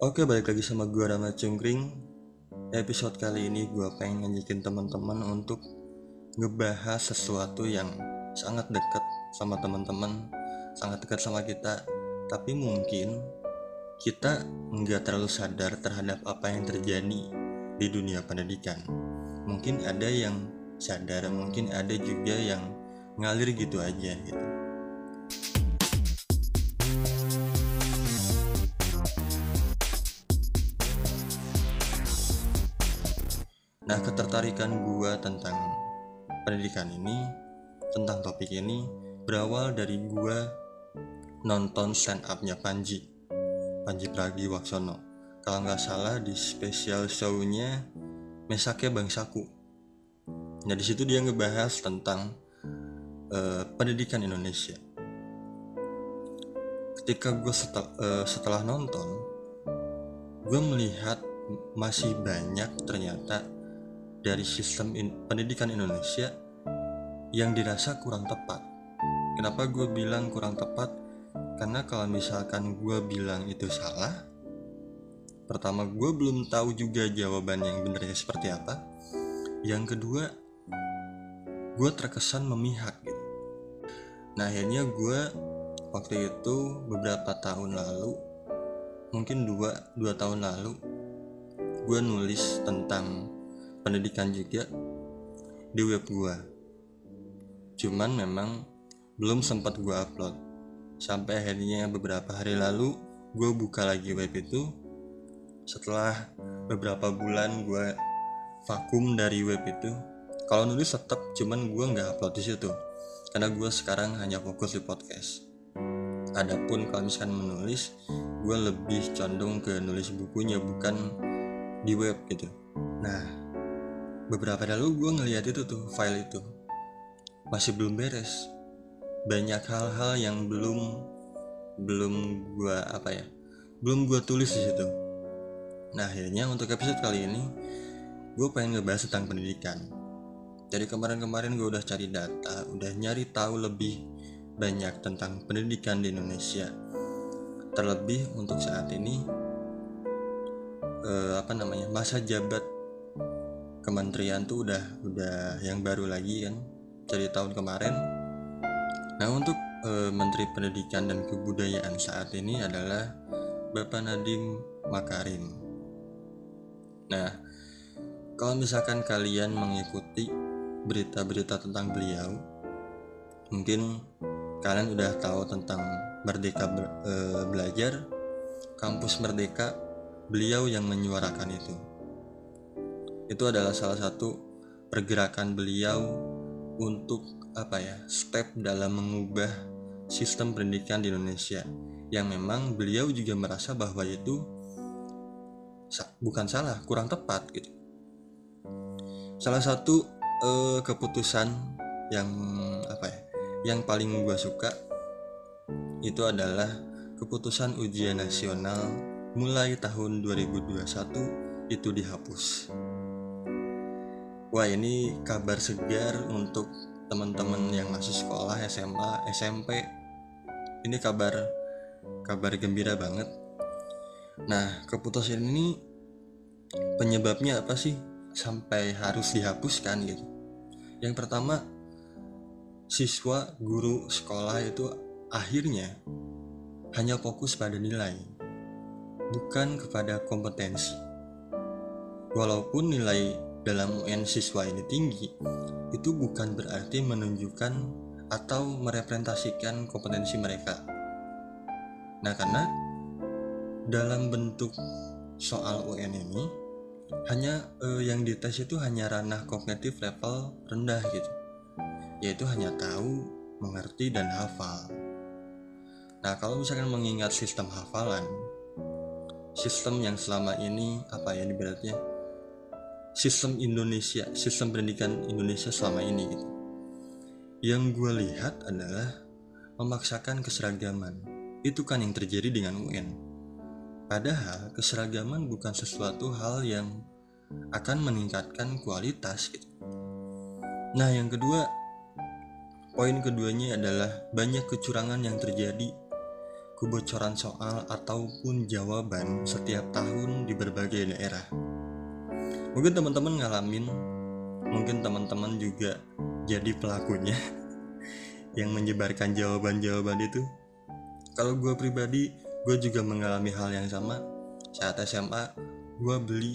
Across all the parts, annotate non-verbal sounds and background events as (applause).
Oke, balik lagi sama gue Rama Cungkring. Episode kali ini gue pengen ngajakin teman-teman untuk ngebahas sesuatu yang sangat dekat sama teman-teman, sangat dekat sama kita. Tapi mungkin kita nggak terlalu sadar terhadap apa yang terjadi di dunia pendidikan. Mungkin ada yang sadar, mungkin ada juga yang ngalir gitu aja gitu. Nah, ketertarikan gua tentang pendidikan ini, tentang topik ini berawal dari gua nonton stand up-nya Panji. Panji Pragiwaksono. Kalau nggak salah di special show-nya Mesake Bangsaku. Nah, di situ dia ngebahas tentang uh, pendidikan Indonesia. Ketika gue setel, uh, setelah nonton, gue melihat masih banyak ternyata dari sistem in, pendidikan Indonesia yang dirasa kurang tepat. Kenapa gue bilang kurang tepat? Karena kalau misalkan gue bilang itu salah, pertama gue belum tahu juga jawaban yang benernya seperti apa. Yang kedua, gue terkesan memihak gitu. Nah akhirnya gue waktu itu beberapa tahun lalu, mungkin dua dua tahun lalu, gue nulis tentang pendidikan juga di web gua. Cuman memang belum sempat gua upload. Sampai akhirnya beberapa hari lalu gue buka lagi web itu. Setelah beberapa bulan gue vakum dari web itu. Kalau nulis tetap cuman gue nggak upload di situ. Karena gue sekarang hanya fokus di podcast. Adapun kalau misalkan menulis gue lebih condong ke nulis bukunya bukan di web gitu. Nah beberapa lalu gue ngeliat itu tuh file itu. Masih belum beres. Banyak hal-hal yang belum belum gue apa ya belum gue tulis di situ. Nah akhirnya untuk episode kali ini gue pengen ngebahas tentang pendidikan. Jadi kemarin-kemarin gue udah cari data udah nyari tahu lebih banyak tentang pendidikan di Indonesia. Terlebih untuk saat ini eh, apa namanya masa jabat kementerian tuh udah udah yang baru lagi kan dari tahun kemarin. Nah untuk e, Menteri Pendidikan dan Kebudayaan saat ini adalah Bapak Nadiem Makarim. Nah kalau misalkan kalian mengikuti berita-berita tentang beliau mungkin kalian udah tahu tentang Merdeka e, Belajar kampus Merdeka beliau yang menyuarakan itu itu adalah salah satu pergerakan beliau untuk apa ya step dalam mengubah sistem pendidikan di Indonesia. Yang memang beliau juga merasa bahwa itu bukan salah kurang tepat gitu. Salah satu uh, keputusan yang apa ya yang paling gue suka itu adalah keputusan ujian nasional mulai tahun 2021 itu dihapus Wah ini kabar segar untuk teman-teman yang masih sekolah SMA, SMP. Ini kabar kabar gembira banget. Nah, keputusan ini penyebabnya apa sih sampai harus dihapuskan gitu? Yang pertama, siswa, guru, sekolah itu akhirnya hanya fokus pada nilai, bukan kepada kompetensi. Walaupun nilai dalam UN siswa ini tinggi, itu bukan berarti menunjukkan atau merepresentasikan kompetensi mereka. Nah, karena dalam bentuk soal UN ini hanya eh, yang dites itu hanya ranah kognitif level rendah gitu. Yaitu hanya tahu, mengerti dan hafal. Nah, kalau misalkan mengingat sistem hafalan, sistem yang selama ini apa ya ibaratnya sistem Indonesia, sistem pendidikan Indonesia selama ini gitu. Yang gue lihat adalah memaksakan keseragaman. Itu kan yang terjadi dengan UN. Padahal keseragaman bukan sesuatu hal yang akan meningkatkan kualitas gitu. Nah, yang kedua, poin keduanya adalah banyak kecurangan yang terjadi. kebocoran soal ataupun jawaban setiap tahun di berbagai daerah. Mungkin teman-teman ngalamin, mungkin teman-teman juga jadi pelakunya (laughs) yang menyebarkan jawaban-jawaban itu. Kalau gue pribadi, gue juga mengalami hal yang sama. Saat SMA, gue beli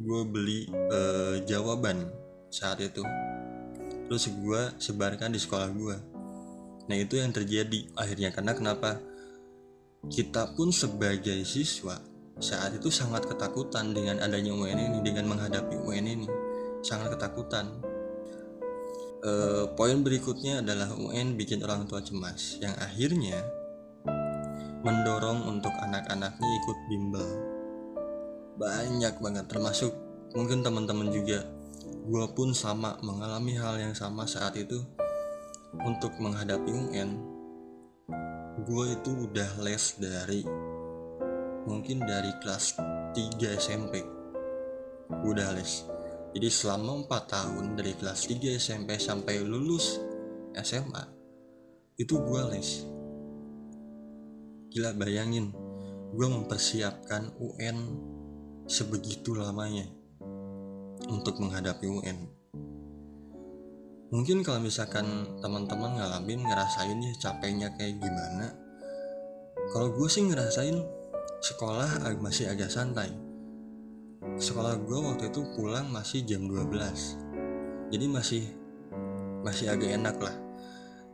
gue beli uh, jawaban saat itu. Terus gue sebarkan di sekolah gue. Nah itu yang terjadi akhirnya karena kenapa? kita pun sebagai siswa saat itu sangat ketakutan dengan adanya UN ini dengan menghadapi UN ini sangat ketakutan. E, poin berikutnya adalah UN bikin orang tua cemas yang akhirnya mendorong untuk anak-anaknya ikut bimbel. Banyak banget termasuk mungkin teman-teman juga. Gue pun sama mengalami hal yang sama saat itu untuk menghadapi UN gue itu udah les dari mungkin dari kelas 3 SMP udah les. Jadi selama 4 tahun dari kelas 3 SMP sampai lulus SMA itu gue les. Gila bayangin. Gue mempersiapkan UN sebegitu lamanya untuk menghadapi UN mungkin kalau misalkan teman-teman ngalamin ngerasain ya capeknya kayak gimana kalau gue sih ngerasain sekolah masih agak santai. Sekolah gue waktu itu pulang masih jam 12 jadi masih masih agak enak lah.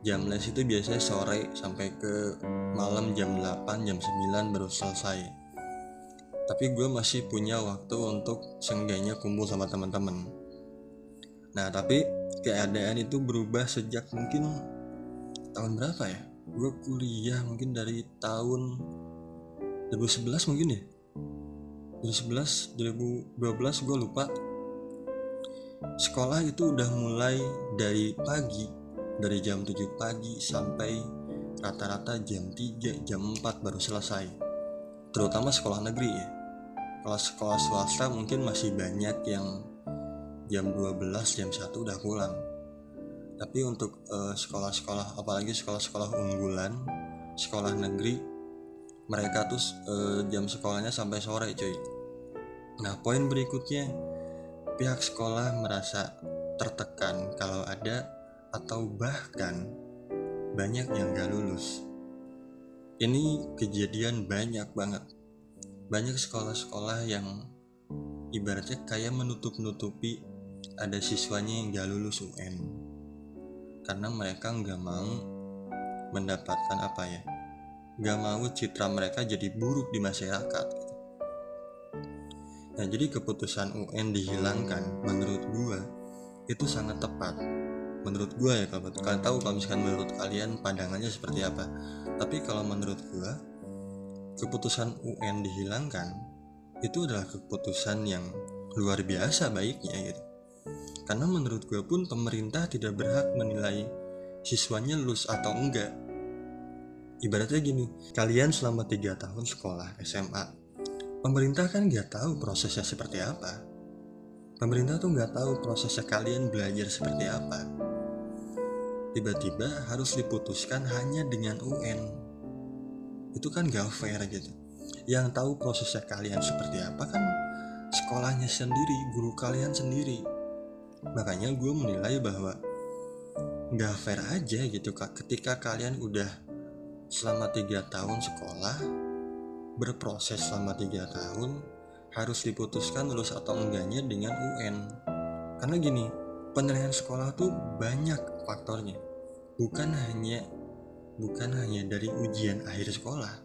Jam les itu biasanya sore sampai ke malam jam 8 jam 9 baru selesai. Tapi gue masih punya waktu untuk seenggaknya kumpul sama teman-teman. Nah tapi keadaan itu berubah sejak mungkin tahun berapa ya? Gue kuliah mungkin dari tahun 2011 mungkin ya? 2011 2012 gue lupa. Sekolah itu udah mulai dari pagi dari jam 7 pagi sampai rata-rata jam 3 jam 4 baru selesai. Terutama sekolah negeri ya. Kalau sekolah swasta mungkin masih banyak yang jam 12 jam 1 udah pulang. Tapi untuk eh, sekolah-sekolah apalagi sekolah-sekolah unggulan sekolah negeri mereka tuh uh, jam sekolahnya sampai sore cuy. Nah poin berikutnya pihak sekolah merasa tertekan kalau ada atau bahkan banyak yang gak lulus. Ini kejadian banyak banget. Banyak sekolah-sekolah yang ibaratnya kayak menutup-nutupi ada siswanya yang gak lulus UN karena mereka nggak mau mendapatkan apa ya nggak mau citra mereka jadi buruk di masyarakat. Nah jadi keputusan UN dihilangkan menurut gua itu sangat tepat. Menurut gua ya kalau kalian tahu kalau misalkan menurut kalian pandangannya seperti apa. Tapi kalau menurut gua keputusan UN dihilangkan itu adalah keputusan yang luar biasa baiknya gitu. Karena menurut gue pun pemerintah tidak berhak menilai siswanya lulus atau enggak. Ibaratnya gini, kalian selama 3 tahun sekolah SMA, pemerintah kan nggak tahu prosesnya seperti apa. Pemerintah tuh nggak tahu prosesnya kalian belajar seperti apa. Tiba-tiba harus diputuskan hanya dengan UN. Itu kan gak fair gitu. Yang tahu prosesnya kalian seperti apa kan sekolahnya sendiri, guru kalian sendiri makanya gue menilai bahwa nggak fair aja gitu kak ketika kalian udah selama tiga tahun sekolah berproses selama tiga tahun harus diputuskan lulus atau enggaknya dengan UN karena gini penilaian sekolah tuh banyak faktornya. Bukan hanya bukan hanya dari ujian akhir sekolah.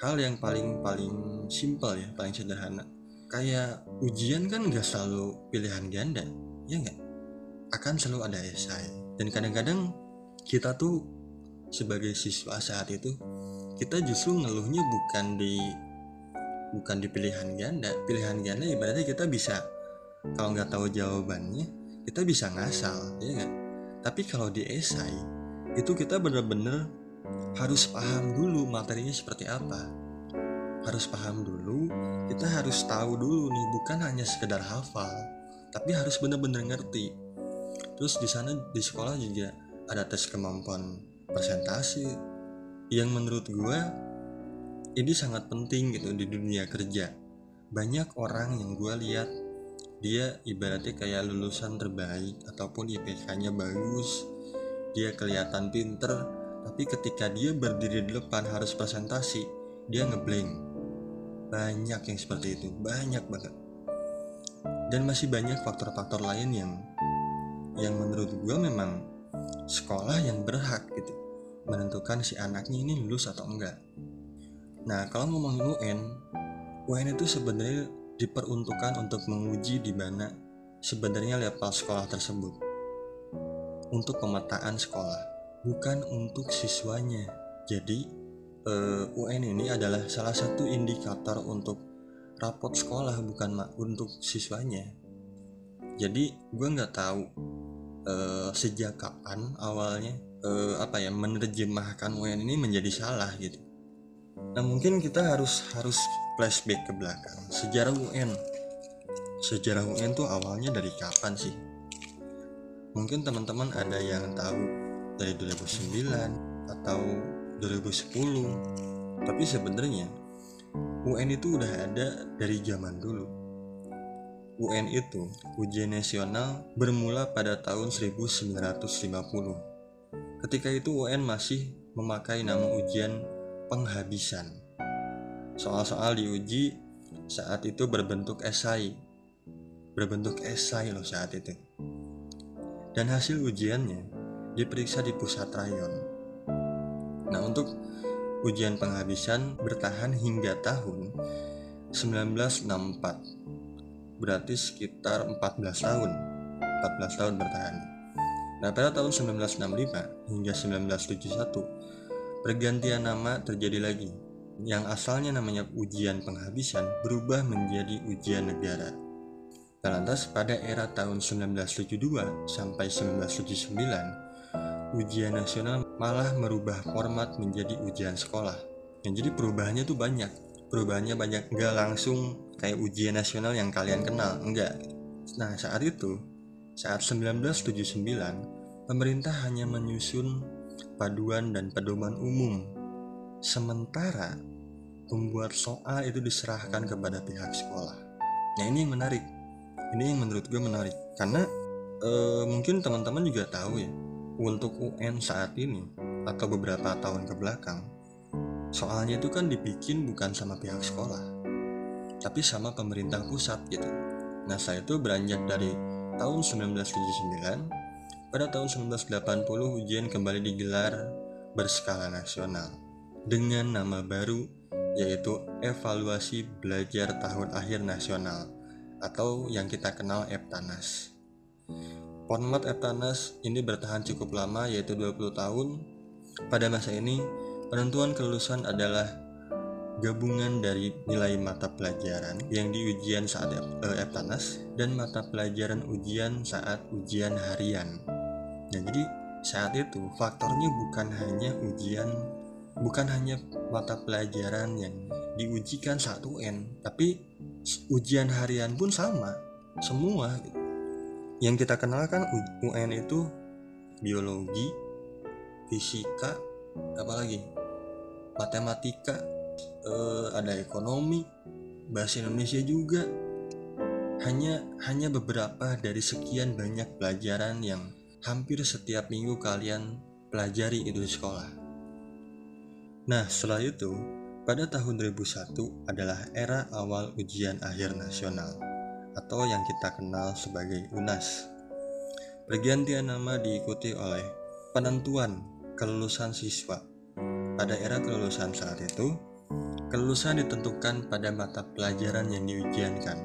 Hal yang paling paling simpel ya paling sederhana. Kayak ujian kan gak selalu pilihan ganda ya nggak? Akan selalu ada esai. Dan kadang-kadang kita tuh sebagai siswa saat itu kita justru ngeluhnya bukan di bukan di pilihan ganda. Pilihan ganda ibaratnya kita bisa kalau nggak tahu jawabannya kita bisa ngasal ya nggak tapi kalau di esai itu kita bener-bener harus paham dulu materinya seperti apa. Harus paham dulu kita harus tahu dulu nih bukan hanya sekedar hafal tapi harus benar-benar ngerti. Terus di sana di sekolah juga ada tes kemampuan presentasi. Yang menurut gue ini sangat penting gitu di dunia kerja. Banyak orang yang gue lihat dia ibaratnya kayak lulusan terbaik ataupun IPK-nya bagus. Dia kelihatan pinter tapi ketika dia berdiri di depan harus presentasi dia ngeblank. Banyak yang seperti itu banyak banget. Dan masih banyak faktor-faktor lain yang yang menurut gue memang sekolah yang berhak gitu menentukan si anaknya ini lulus atau enggak. Nah kalau ngomongin UN UN itu sebenarnya diperuntukkan untuk menguji di mana sebenarnya level sekolah tersebut. Untuk pemetaan sekolah bukan untuk siswanya. Jadi eh, UN ini adalah salah satu indikator untuk rapot sekolah bukan untuk siswanya. Jadi gue nggak tahu uh, sejak kapan awalnya uh, apa ya menerjemahkan UN ini menjadi salah gitu. Nah mungkin kita harus harus flashback ke belakang. Sejarah UN sejarah UN tuh awalnya dari kapan sih? Mungkin teman-teman ada yang tahu dari 2009 atau 2010 tapi sebenarnya UN itu udah ada dari zaman dulu. UN itu ujian nasional bermula pada tahun 1950 ketika itu UN masih memakai nama ujian penghabisan. Soal-soal diuji saat itu berbentuk esai. Berbentuk esai loh saat itu. Dan hasil ujiannya diperiksa di pusat rayon. Nah untuk ujian penghabisan bertahan hingga tahun 1964 berarti sekitar 14 tahun. 14 tahun bertahan nah pada tahun 1965 hingga 1971 pergantian nama terjadi lagi yang asalnya namanya ujian penghabisan berubah menjadi ujian negara. Dan lantas pada era tahun 1972 sampai 1979, ujian nasional malah merubah format menjadi ujian sekolah. Yang jadi perubahannya tuh banyak. Perubahannya banyak, nggak langsung kayak ujian nasional yang kalian kenal, enggak. Nah saat itu, saat 1979, pemerintah hanya menyusun paduan dan pedoman umum Sementara pembuat soal itu diserahkan kepada pihak sekolah. Nah ini yang menarik. Ini yang menurut gue menarik karena e, mungkin teman-teman juga tahu ya untuk UN saat ini atau beberapa tahun ke belakang soalnya itu kan dibikin bukan sama pihak sekolah tapi sama pemerintah pusat gitu. Nah saya itu beranjak dari tahun 1979 pada tahun 1980 ujian kembali digelar berskala nasional dengan nama baru yaitu evaluasi belajar tahun akhir nasional atau yang kita kenal Eptanas. Format Eptanas ini bertahan cukup lama yaitu 20 tahun. Pada masa ini, penentuan kelulusan adalah gabungan dari nilai mata pelajaran yang diujian saat Eptanas dan mata pelajaran ujian saat ujian harian. Nah, jadi saat itu faktornya bukan hanya ujian bukan hanya mata pelajaran yang diujikan saat UN tapi ujian harian pun sama semua yang kita kenal kan UN itu biologi fisika apalagi matematika eh, ada ekonomi bahasa Indonesia juga hanya hanya beberapa dari sekian banyak pelajaran yang hampir setiap minggu kalian pelajari itu di sekolah Nah, setelah itu, pada tahun 2001 adalah era awal ujian akhir nasional atau yang kita kenal sebagai UNAS. Pergantian nama diikuti oleh penentuan kelulusan siswa. Pada era kelulusan saat itu, kelulusan ditentukan pada mata pelajaran yang diujiankan.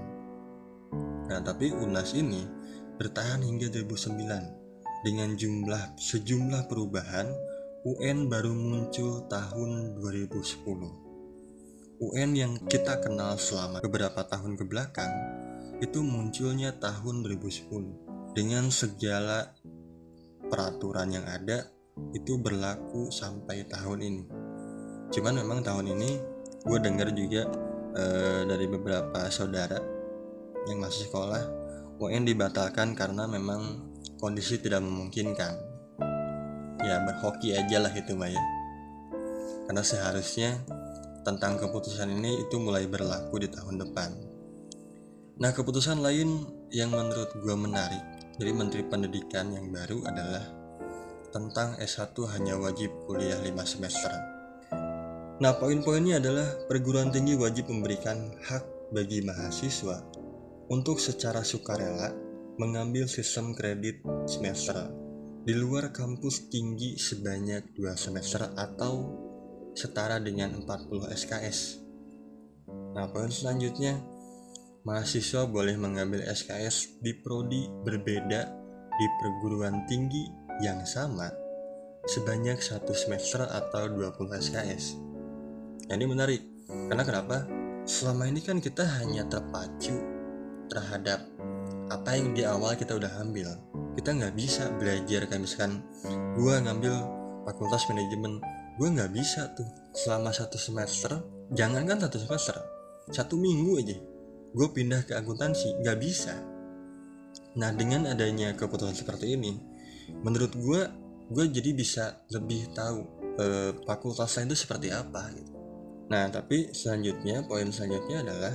Nah, tapi UNAS ini bertahan hingga 2009 dengan jumlah sejumlah perubahan UN baru muncul tahun 2010. UN yang kita kenal selama beberapa tahun ke belakang itu munculnya tahun 2010 dengan segala peraturan yang ada itu berlaku sampai tahun ini. Cuman memang tahun ini gue dengar juga e, dari beberapa saudara yang masih sekolah UN dibatalkan karena memang kondisi tidak memungkinkan ya berhoki aja lah itu mah ya karena seharusnya tentang keputusan ini itu mulai berlaku di tahun depan. Nah, keputusan lain yang menurut gue menarik dari Menteri Pendidikan yang baru adalah tentang S1 hanya wajib kuliah 5 semester. Nah, poin-poinnya adalah perguruan tinggi wajib memberikan hak bagi mahasiswa untuk secara sukarela mengambil sistem kredit semester di luar kampus tinggi sebanyak 2 semester atau setara dengan 40 SKS. Nah, poin selanjutnya, mahasiswa boleh mengambil SKS di prodi berbeda di perguruan tinggi yang sama sebanyak satu semester atau 20 SKS. Nah, ini menarik, karena kenapa? Selama ini kan kita hanya terpacu terhadap apa yang di awal kita udah ambil. Kita nggak bisa belajar kayak misalkan gue ngambil fakultas manajemen. Gue nggak bisa tuh. Selama satu semester jangan kan satu semester satu minggu aja gue pindah ke akuntansi. Nggak bisa. Nah dengan adanya keputusan seperti ini menurut gue gue jadi bisa lebih tahu eh, fakultas lain itu seperti apa gitu nah tapi selanjutnya poin selanjutnya adalah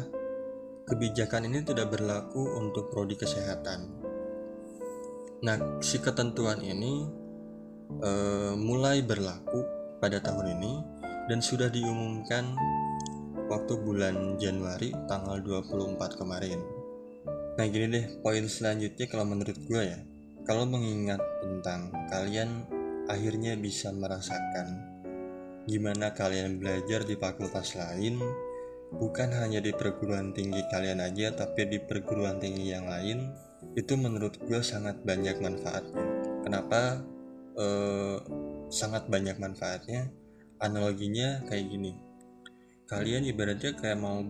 kebijakan ini tidak berlaku untuk prodi kesehatan nah si ketentuan ini eh, mulai berlaku pada tahun ini dan sudah diumumkan waktu bulan Januari tanggal 24 kemarin. Nah gini deh, poin selanjutnya kalau menurut gue ya, kalau mengingat tentang kalian akhirnya bisa merasakan gimana kalian belajar di fakultas lain, bukan hanya di perguruan tinggi kalian aja, tapi di perguruan tinggi yang lain, itu menurut gue sangat banyak manfaatnya. Kenapa? Eh, sangat banyak manfaatnya. Analoginya kayak gini. Kalian ibaratnya kayak mau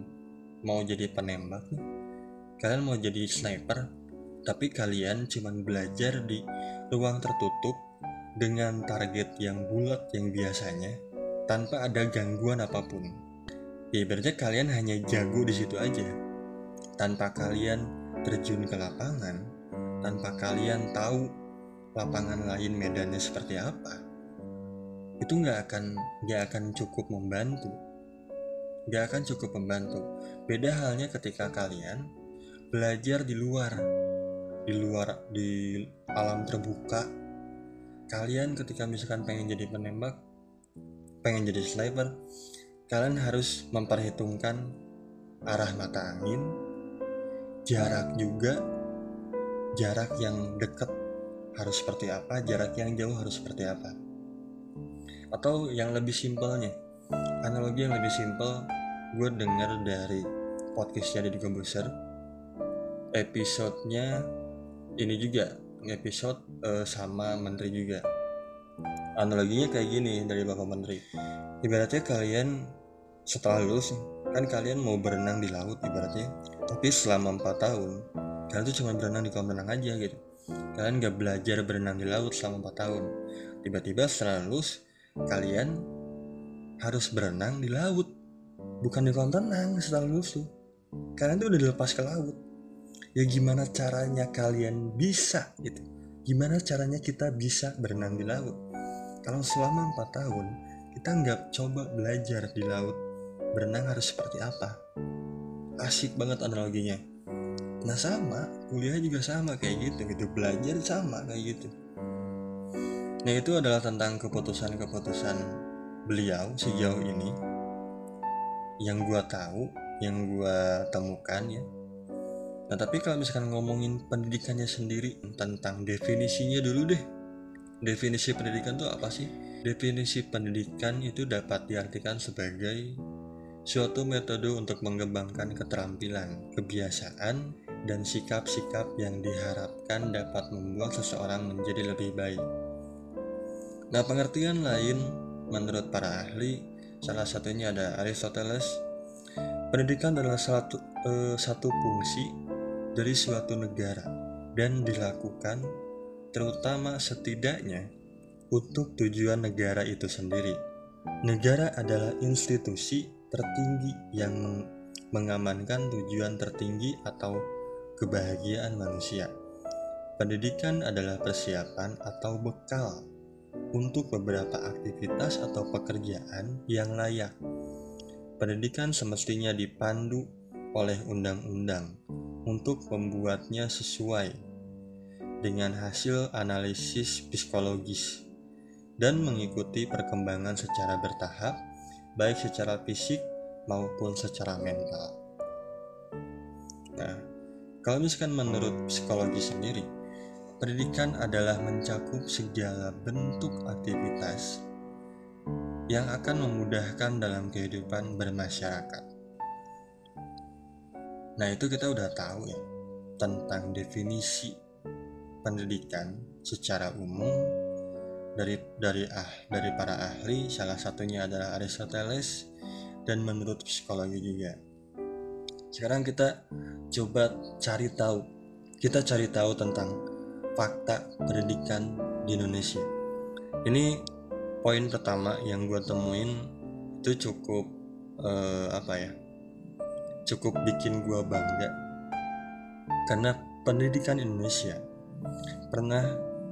mau jadi penembak nih. Kalian mau jadi sniper tapi kalian cuman belajar di ruang tertutup dengan target yang bulat yang biasanya tanpa ada gangguan apa pun. Ya ibaratnya kalian hanya jago di situ aja. Tanpa kalian terjun ke lapangan tanpa kalian tahu lapangan lain medannya seperti apa itu nggak akan nggak akan cukup membantu. Nggak akan cukup membantu. Beda halnya ketika kalian belajar di luar di luar di alam terbuka. Kalian ketika misalkan pengen jadi penembak pengen jadi sniper kalian harus memperhitungkan arah mata angin jarak juga jarak yang dekat harus seperti apa jarak yang jauh harus seperti apa. Atau yang lebih simpelnya analogi yang lebih simpel gue dengar dari podcastnya di Komposer episodenya ini juga episode uh, sama menteri juga analoginya kayak gini dari bapak menteri. Ibaratnya kalian setelah lulus kan kalian mau berenang di laut ibaratnya tapi selama 4 tahun kalian tuh cuma berenang di kolam renang aja gitu. Kalian gak belajar berenang di laut selama 4 tahun. Tiba-tiba setelah lulus kalian harus berenang di laut bukan di kolam renang setelah lulus tuh. Kalian tuh udah dilepas ke laut. Ya gimana caranya kalian bisa gitu? Gimana caranya kita bisa berenang di laut kalau selama 4 tahun kita nggak coba belajar di laut berenang harus seperti apa? Asik banget analoginya. Nah sama kuliah juga sama kayak gitu gitu. Belajar sama kayak gitu. Nah itu adalah tentang keputusan-keputusan beliau sejauh ini. Yang gue tahu, yang gue temukan ya. Nah tapi kalau misalkan ngomongin pendidikannya sendiri tentang definisinya dulu deh. Definisi pendidikan itu apa sih? Definisi pendidikan itu dapat diartikan sebagai suatu metode untuk mengembangkan keterampilan, kebiasaan, dan sikap-sikap yang diharapkan dapat membuat seseorang menjadi lebih baik. Nah, pengertian lain menurut para ahli, salah satunya ada Aristoteles. Pendidikan adalah satu, eh, satu fungsi dari suatu negara dan dilakukan terutama setidaknya untuk tujuan negara itu sendiri. Negara adalah institusi tertinggi yang meng mengamankan tujuan tertinggi atau kebahagiaan manusia. Pendidikan adalah persiapan atau bekal untuk beberapa aktivitas atau pekerjaan yang layak. pendidikan semestinya dipandu oleh undang-undang untuk membuatnya sesuai dengan hasil analisis psikologis dan mengikuti perkembangan secara bertahap, baik secara fisik maupun secara mental. Nah, kalau misalkan menurut psikologi sendiri, pendidikan adalah mencakup segala bentuk aktivitas yang akan memudahkan dalam kehidupan bermasyarakat. Nah, itu kita udah tahu ya tentang definisi pendidikan secara umum dari dari ah dari para ahli salah satunya adalah Aristoteles dan menurut psikologi juga. Sekarang kita coba cari tahu. Kita cari tahu tentang fakta pendidikan di Indonesia. Ini poin pertama yang gue temuin itu cukup uh, apa ya cukup bikin gue bangga karena pendidikan Indonesia pernah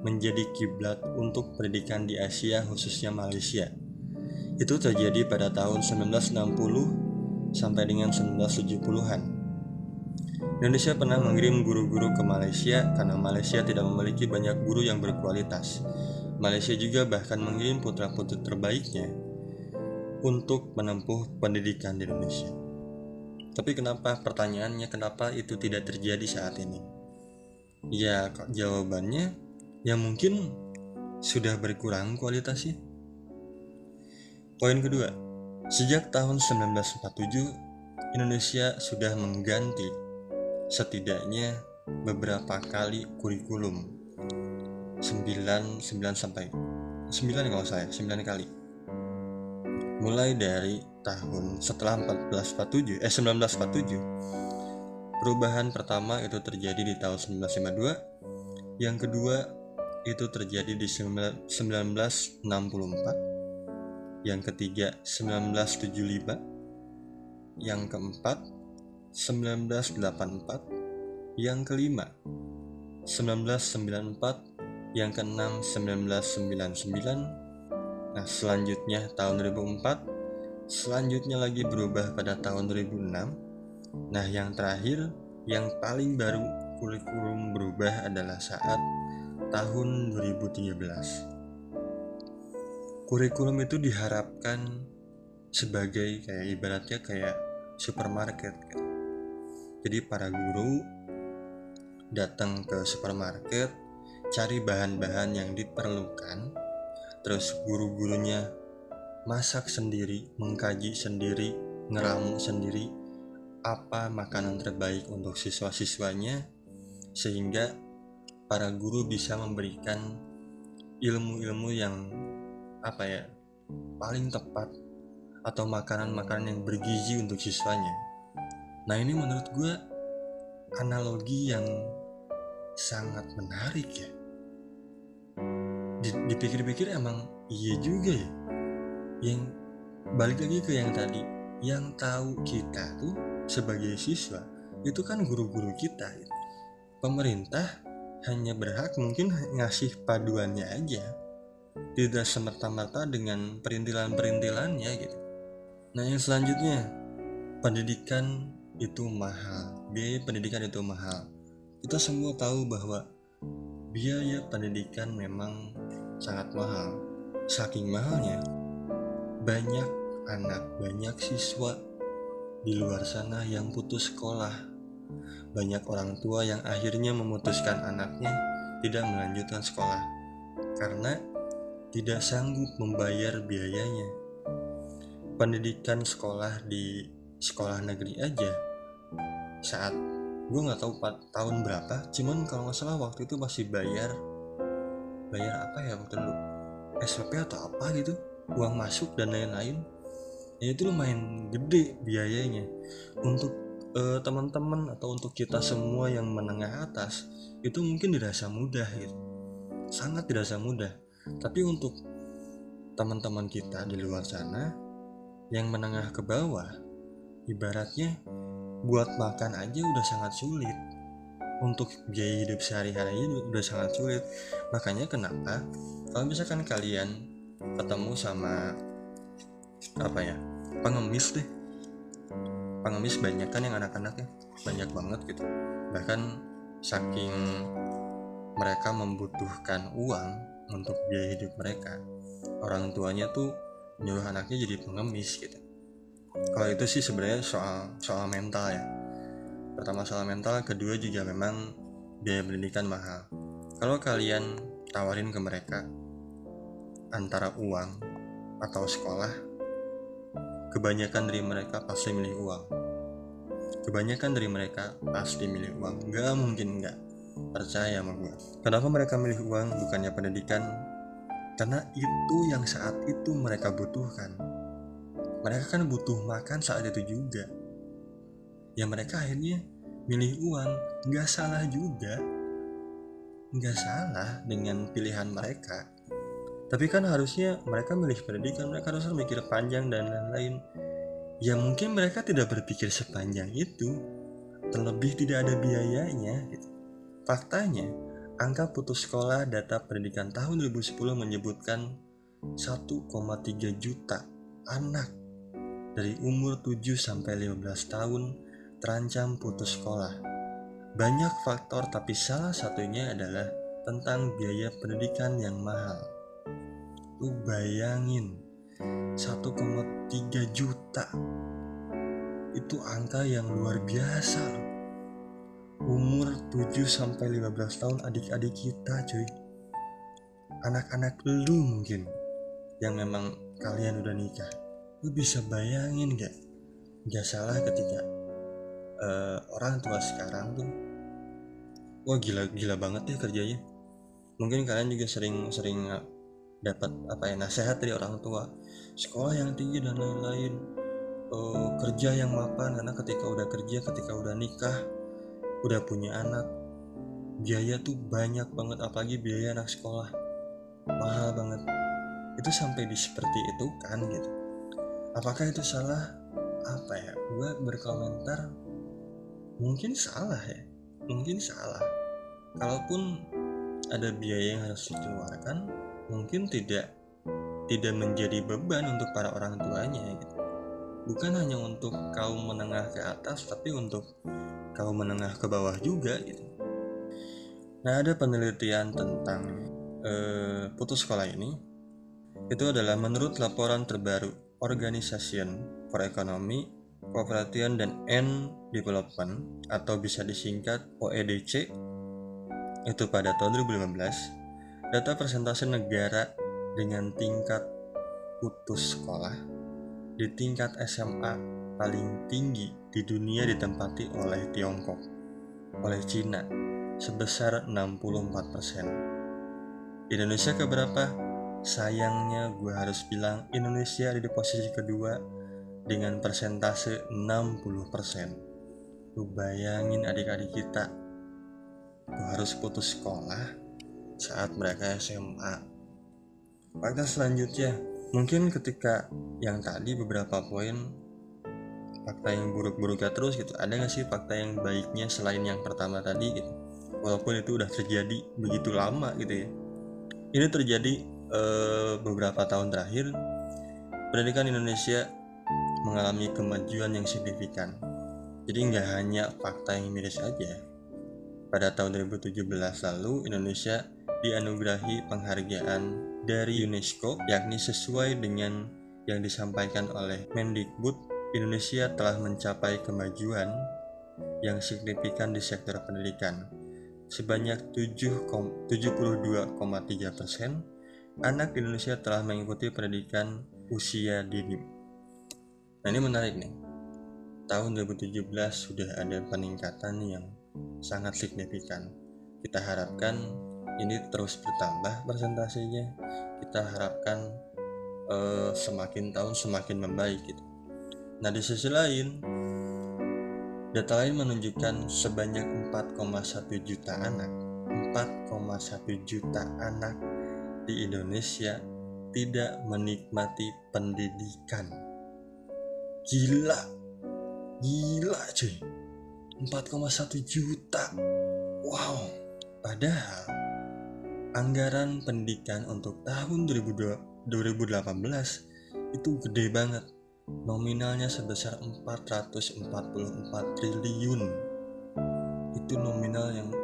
menjadi kiblat untuk pendidikan di Asia khususnya Malaysia itu terjadi pada tahun 1960 sampai dengan 1970-an Indonesia pernah mengirim guru-guru ke Malaysia karena Malaysia tidak memiliki banyak guru yang berkualitas Malaysia juga bahkan mengirim putra-putri terbaiknya untuk menempuh pendidikan di Indonesia. Tapi kenapa pertanyaannya kenapa itu tidak terjadi saat ini? Ya jawabannya ya mungkin sudah berkurang kualitasnya. Poin kedua, sejak tahun 1947 Indonesia sudah mengganti setidaknya beberapa kali kurikulum 9 9 sampai 9 kalau saya 9 kali mulai dari tahun setelah 1447 eh 1947 perubahan pertama itu terjadi di tahun 1952 yang kedua itu terjadi di 1964 yang ketiga 1975 yang keempat 1984 yang kelima 1994 yang keenam 1999 nah selanjutnya tahun 2004 selanjutnya lagi berubah pada tahun 2006 nah yang terakhir yang paling baru kurikulum berubah adalah saat tahun 2013 kurikulum itu diharapkan sebagai kayak ibaratnya kayak supermarket jadi para guru datang ke supermarket cari bahan-bahan yang diperlukan, terus guru-gurunya masak sendiri, mengkaji sendiri, ngeramu sendiri apa makanan terbaik untuk siswa-siswanya sehingga para guru bisa memberikan ilmu-ilmu yang apa ya paling tepat atau makanan-makanan yang bergizi untuk siswanya. Nah ini menurut gue analogi yang sangat menarik ya dipikir-pikir emang iya juga ya yang balik lagi ke yang tadi yang tahu kita tuh sebagai siswa itu kan guru-guru kita pemerintah hanya berhak mungkin ngasih paduannya aja. Tidak semerta-merta dengan perintilan-perintilannya gitu. Nah yang selanjutnya pendidikan itu mahal. Biaya pendidikan itu mahal. Kita semua tahu bahwa biaya pendidikan memang sangat mahal. Saking mahalnya, banyak anak, banyak siswa di luar sana yang putus sekolah. Banyak orang tua yang akhirnya memutuskan anaknya tidak melanjutkan sekolah karena tidak sanggup membayar biayanya. Pendidikan sekolah di sekolah negeri aja saat gue nggak tahu tahun berapa cuman kalau nggak salah waktu itu masih bayar bayar apa ya waktu dulu SPP atau apa gitu uang masuk dan lain-lain ya itu lumayan gede biayanya. Untuk uh, teman-teman atau untuk kita semua yang menengah atas itu mungkin dirasa mudah gitu. Sangat dirasa mudah. Tapi untuk teman-teman kita di luar sana yang menengah ke bawah ibaratnya buat makan aja udah sangat sulit. Untuk biaya hidup sehari-hari udah sangat sulit. Makanya kenapa kalau misalkan kalian ketemu sama apa ya? Pengemis deh. Pengemis banyak kan yang anak-anaknya banyak banget gitu. Bahkan saking mereka membutuhkan uang untuk biaya hidup mereka orang tuanya tuh nyuruh anaknya jadi pengemis gitu. Kalau itu sih sebenarnya soal soal mental ya. Pertama soal mental kedua juga memang biaya pendidikan mahal. Kalau kalian tawarin ke mereka antara uang atau sekolah kebanyakan dari mereka pasti milih uang. Kebanyakan dari mereka pasti milih uang. Nggak mungkin nggak percaya sama gue kenapa mereka milih uang? Bukannya pendidikan? Karena itu yang saat itu mereka butuhkan. Mereka kan butuh makan saat itu juga. Ya mereka akhirnya milih uang. Nggak salah juga. Nggak salah dengan pilihan mereka tapi kan harusnya mereka milih pendidikan mereka harus mikir panjang dan lain-lain ya mungkin mereka tidak berpikir sepanjang itu terlebih tidak ada biayanya gitu. faktanya angka putus sekolah data pendidikan tahun 2010 menyebutkan 1,3 juta anak dari umur 7 sampai 15 tahun terancam putus sekolah. Banyak faktor tapi salah satunya adalah tentang biaya pendidikan yang mahal. Lu bayangin 1,3 juta. Itu angka yang luar biasa Umur 7 sampai 15 tahun adik-adik kita cuy. Anak-anak lu mungkin Yang memang kalian udah nikah. Lu bisa bayangin gak Gak salah ketika uh, Orang tua sekarang tuh Wah gila gila banget ya kerjanya. Mungkin kalian juga sering sering dapat apa ya nasihat dari orang tua. Sekolah yang tinggi dan lain-lain. Uh, kerja yang mapan karena ketika udah kerja ketika udah nikah udah punya anak biaya tuh banyak banget apalagi biaya anak sekolah. Mahal banget. Itu sampai di seperti itu kan gitu. Apakah itu salah? Apa ya? Gue berkomentar mungkin salah ya. Mungkin salah. Kalaupun ada biaya yang harus dikeluarkan mungkin tidak tidak menjadi beban untuk para orang tuanya gitu. Bukan hanya untuk kaum menengah ke atas tapi untuk kaum menengah ke bawah juga gitu. Nah, ada penelitian tentang eh, putus sekolah ini itu adalah menurut laporan terbaru Organization for Economy, Cooperation dan End Development atau bisa disingkat OEDC itu pada tahun 2015 Data persentase negara dengan tingkat putus sekolah di tingkat SMA paling tinggi di dunia ditempati oleh Tiongkok, oleh Cina sebesar 64%. Indonesia keberapa? Sayangnya gue harus bilang Indonesia ada di posisi kedua dengan persentase 60%. Lu bayangin adik-adik kita, gue harus putus sekolah saat mereka SMA. Fakta selanjutnya, mungkin ketika yang tadi beberapa poin fakta yang buruk-buruknya terus gitu, ada nggak sih fakta yang baiknya selain yang pertama tadi gitu? Walaupun itu udah terjadi begitu lama gitu ya. Ini terjadi eh, beberapa tahun terakhir, pendidikan Indonesia mengalami kemajuan yang signifikan. Jadi nggak hanya fakta yang miris aja. Pada tahun 2017 lalu, Indonesia dianugerahi penghargaan dari UNESCO yakni sesuai dengan yang disampaikan oleh Mendikbud Indonesia telah mencapai kemajuan yang signifikan di sektor pendidikan. Sebanyak 72,3 persen anak di Indonesia telah mengikuti pendidikan usia dini. Nah ini menarik nih. Tahun 2017 sudah ada peningkatan yang sangat signifikan. Kita harapkan ini terus bertambah persentasenya. Kita harapkan uh, semakin tahun semakin membaik gitu. Nah di sisi lain data lain menunjukkan sebanyak 4,1 juta anak. 4,1 juta anak di Indonesia tidak menikmati pendidikan. Gila. Gila cuy. 4,1 juta. Wow. Padahal anggaran pendidikan untuk tahun 2018 itu gede banget. Nominalnya sebesar 444 triliun. Itu nominal yang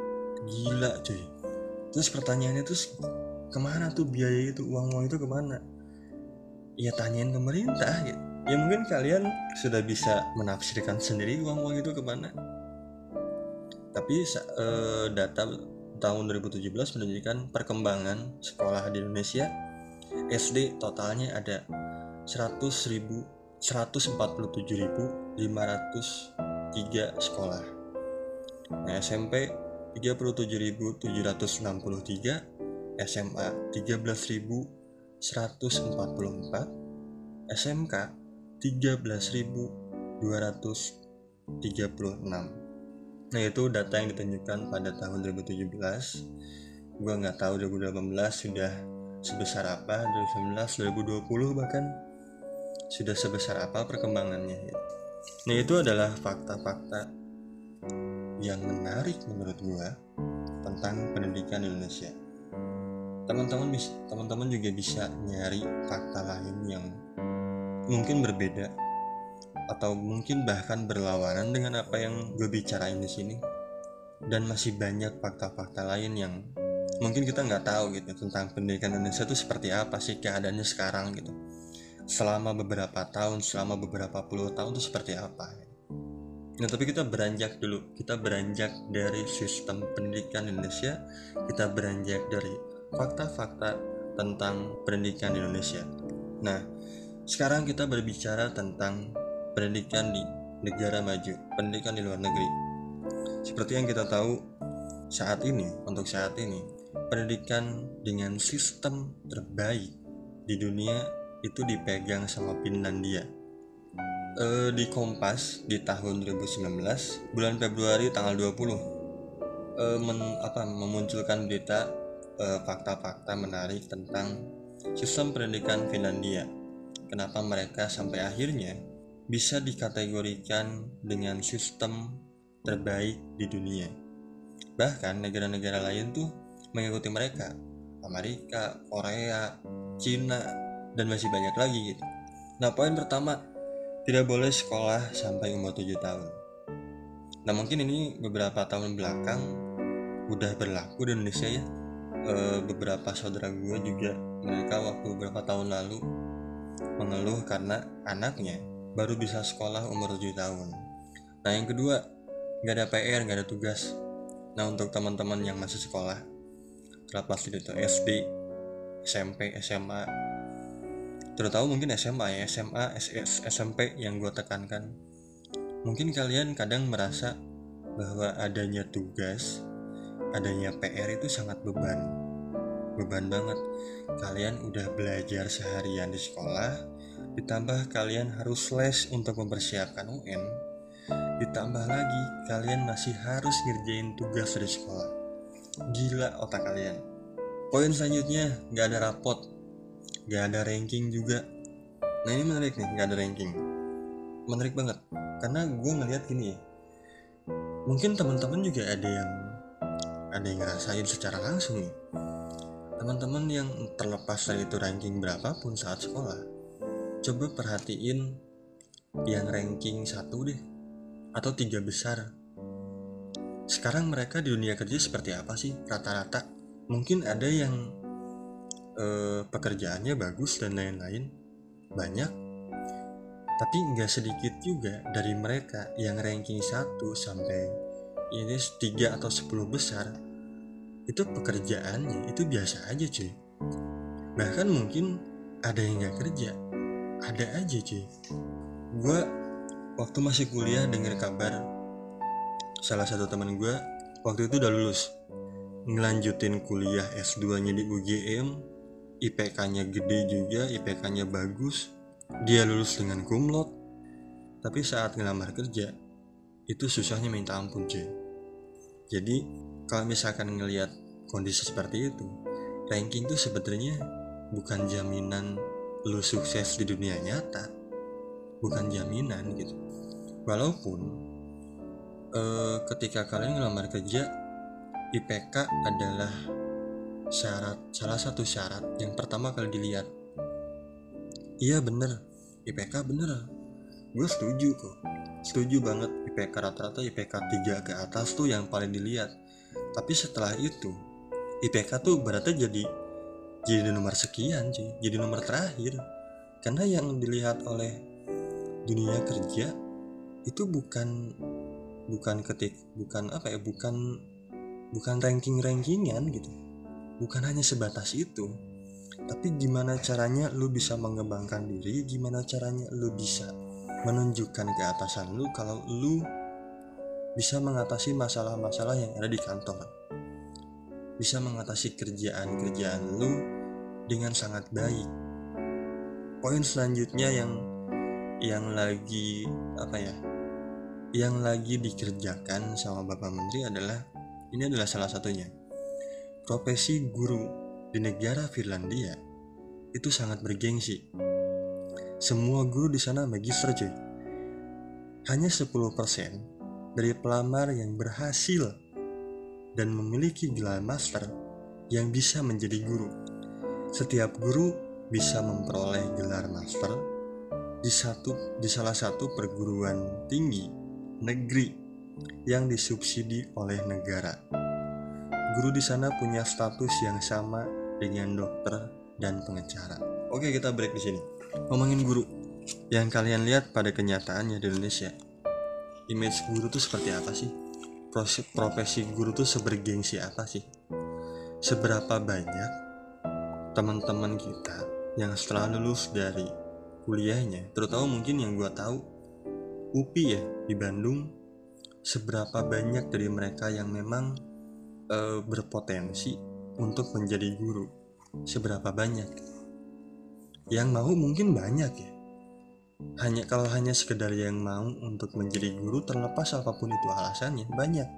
gila cuy. Terus pertanyaannya terus ke mana tuh biaya itu? Uang uang itu ke mana? Ya tanyain pemerintah ya, ya mungkin kalian sudah bisa menafsirkan sendiri uang uang itu ke mana. Tapi uh, data tahun 2017 menunjukkan perkembangan sekolah di Indonesia SD totalnya ada 100.000 147.503 sekolah. Nah, SMP 37.763, SMA 13.144, SMK 13.236. Nah itu data yang ditunjukkan pada tahun 2017 Gue nggak tahu 2018 sudah sebesar apa 2019, 2020 bahkan Sudah sebesar apa perkembangannya ya. Nah itu adalah fakta-fakta yang menarik menurut gue tentang pendidikan Indonesia teman-teman bisa teman-teman juga bisa nyari fakta lain yang mungkin berbeda atau mungkin bahkan berlawanan dengan apa yang gue bicarain di sini. Dan masih banyak fakta-fakta lain yang mungkin kita nggak tahu gitu tentang pendidikan Indonesia itu seperti apa sih keadaannya sekarang gitu. Selama beberapa tahun selama beberapa puluh tahun itu seperti apa? Nah tapi kita beranjak dulu. Kita beranjak dari sistem pendidikan Indonesia kita beranjak dari fakta-fakta tentang pendidikan Indonesia. Nah sekarang kita berbicara tentang pendidikan di negara maju, pendidikan di luar negeri. Seperti yang kita tahu saat ini, untuk saat ini, pendidikan dengan sistem terbaik di dunia itu dipegang sama Finlandia. E, di Kompas di tahun 2019, bulan Februari tanggal 20, e, men, apa, memunculkan berita eh, fakta-fakta e, menarik tentang sistem pendidikan Finlandia. Kenapa mereka sampai akhirnya bisa dikategorikan dengan sistem terbaik di dunia. Bahkan negara-negara lain tuh mengikuti mereka. Amerika, Korea, Cina, dan masih banyak lagi gitu. Nah poin pertama, tidak boleh sekolah sampai umur 7 tahun. Nah mungkin ini beberapa tahun belakang udah berlaku di Indonesia ya. E, beberapa saudara gue juga mereka waktu beberapa tahun lalu mengeluh karena anaknya baru bisa sekolah umur 7 tahun. Nah yang kedua, nggak ada PR, nggak ada tugas. Nah untuk teman-teman yang masih sekolah, terlepas itu SD, SMP, SMA, terutama mungkin SMA ya, SMA, SS, SMP yang gue tekankan. Mungkin kalian kadang merasa bahwa adanya tugas, adanya PR itu sangat beban. Beban banget. Kalian udah belajar seharian di sekolah, ditambah kalian harus les untuk mempersiapkan UN, ditambah lagi kalian masih harus ngerjain tugas dari sekolah. Gila otak kalian. Poin selanjutnya, nggak ada rapot, nggak ada ranking juga. Nah ini menarik nih, nggak ada ranking. Menarik banget, karena gue ngeliat gini ya. Mungkin teman-teman juga ada yang ada yang ngerasain secara langsung nih. Teman-teman yang terlepas dari itu ranking berapapun saat sekolah, coba perhatiin yang ranking satu deh atau tiga besar. Sekarang mereka di dunia kerja seperti apa sih rata-rata? Mungkin ada yang eh, pekerjaannya bagus dan lain-lain. Banyak. Tapi nggak sedikit juga dari mereka yang ranking 1 sampai ini 3 atau 10 besar itu pekerjaannya itu biasa aja cuy. Bahkan mungkin ada yang nggak kerja ada aja cuy. Gue waktu masih kuliah denger kabar salah satu teman gue waktu itu udah lulus ngelanjutin kuliah S2 nya di UGM IPK nya gede juga IPK nya bagus dia lulus dengan kumlot. Tapi saat ngelamar kerja itu susahnya minta ampun cuy. Jadi kalau misalkan ngelihat kondisi seperti itu ranking tuh sebenarnya bukan jaminan lu sukses di dunia nyata bukan jaminan gitu. Walaupun eh, ketika kalian ngelamar kerja IPK adalah syarat salah satu syarat yang pertama kali dilihat. Iya bener. IPK bener. Gue setuju kok. Setuju banget IPK rata-rata IPK 3 ke atas tuh yang paling dilihat. Tapi setelah itu IPK tuh berarti jadi jadi nomor sekian cuy. Jadi nomor terakhir. Karena yang dilihat oleh dunia kerja itu bukan bukan ketik bukan apa ya bukan bukan ranking rankingan gitu. Bukan hanya sebatas itu. Tapi gimana caranya lu bisa mengembangkan diri gimana caranya lu bisa menunjukkan keatasan lu kalau lu bisa mengatasi masalah-masalah yang ada di kantor. Bisa mengatasi kerjaan-kerjaan lu dengan sangat baik. Poin selanjutnya yang yang lagi apa ya yang lagi dikerjakan sama Bapak Menteri adalah ini adalah salah satunya. Profesi guru di negara Finlandia itu sangat bergengsi. Semua guru di sana magister cuy. Hanya 10% dari pelamar yang berhasil dan memiliki gelar master yang bisa menjadi guru. Setiap guru bisa memperoleh gelar master di satu di salah satu perguruan tinggi negeri yang disubsidi oleh negara. Guru di sana punya status yang sama dengan dokter dan pengacara. Oke, kita break di sini. Ngomongin guru. Yang kalian lihat pada kenyataannya di Indonesia. Image guru tuh seperti apa sih? profesi guru tuh sebergengsi apa sih? Seberapa banyak teman-teman kita yang setelah lulus dari kuliahnya, terutama mungkin yang gue tahu UPI ya di Bandung, seberapa banyak dari mereka yang memang e, berpotensi untuk menjadi guru? Seberapa banyak? Yang mau mungkin banyak ya, hanya kalau hanya sekedar yang mau untuk menjadi guru terlepas apa pun itu alasannya banyak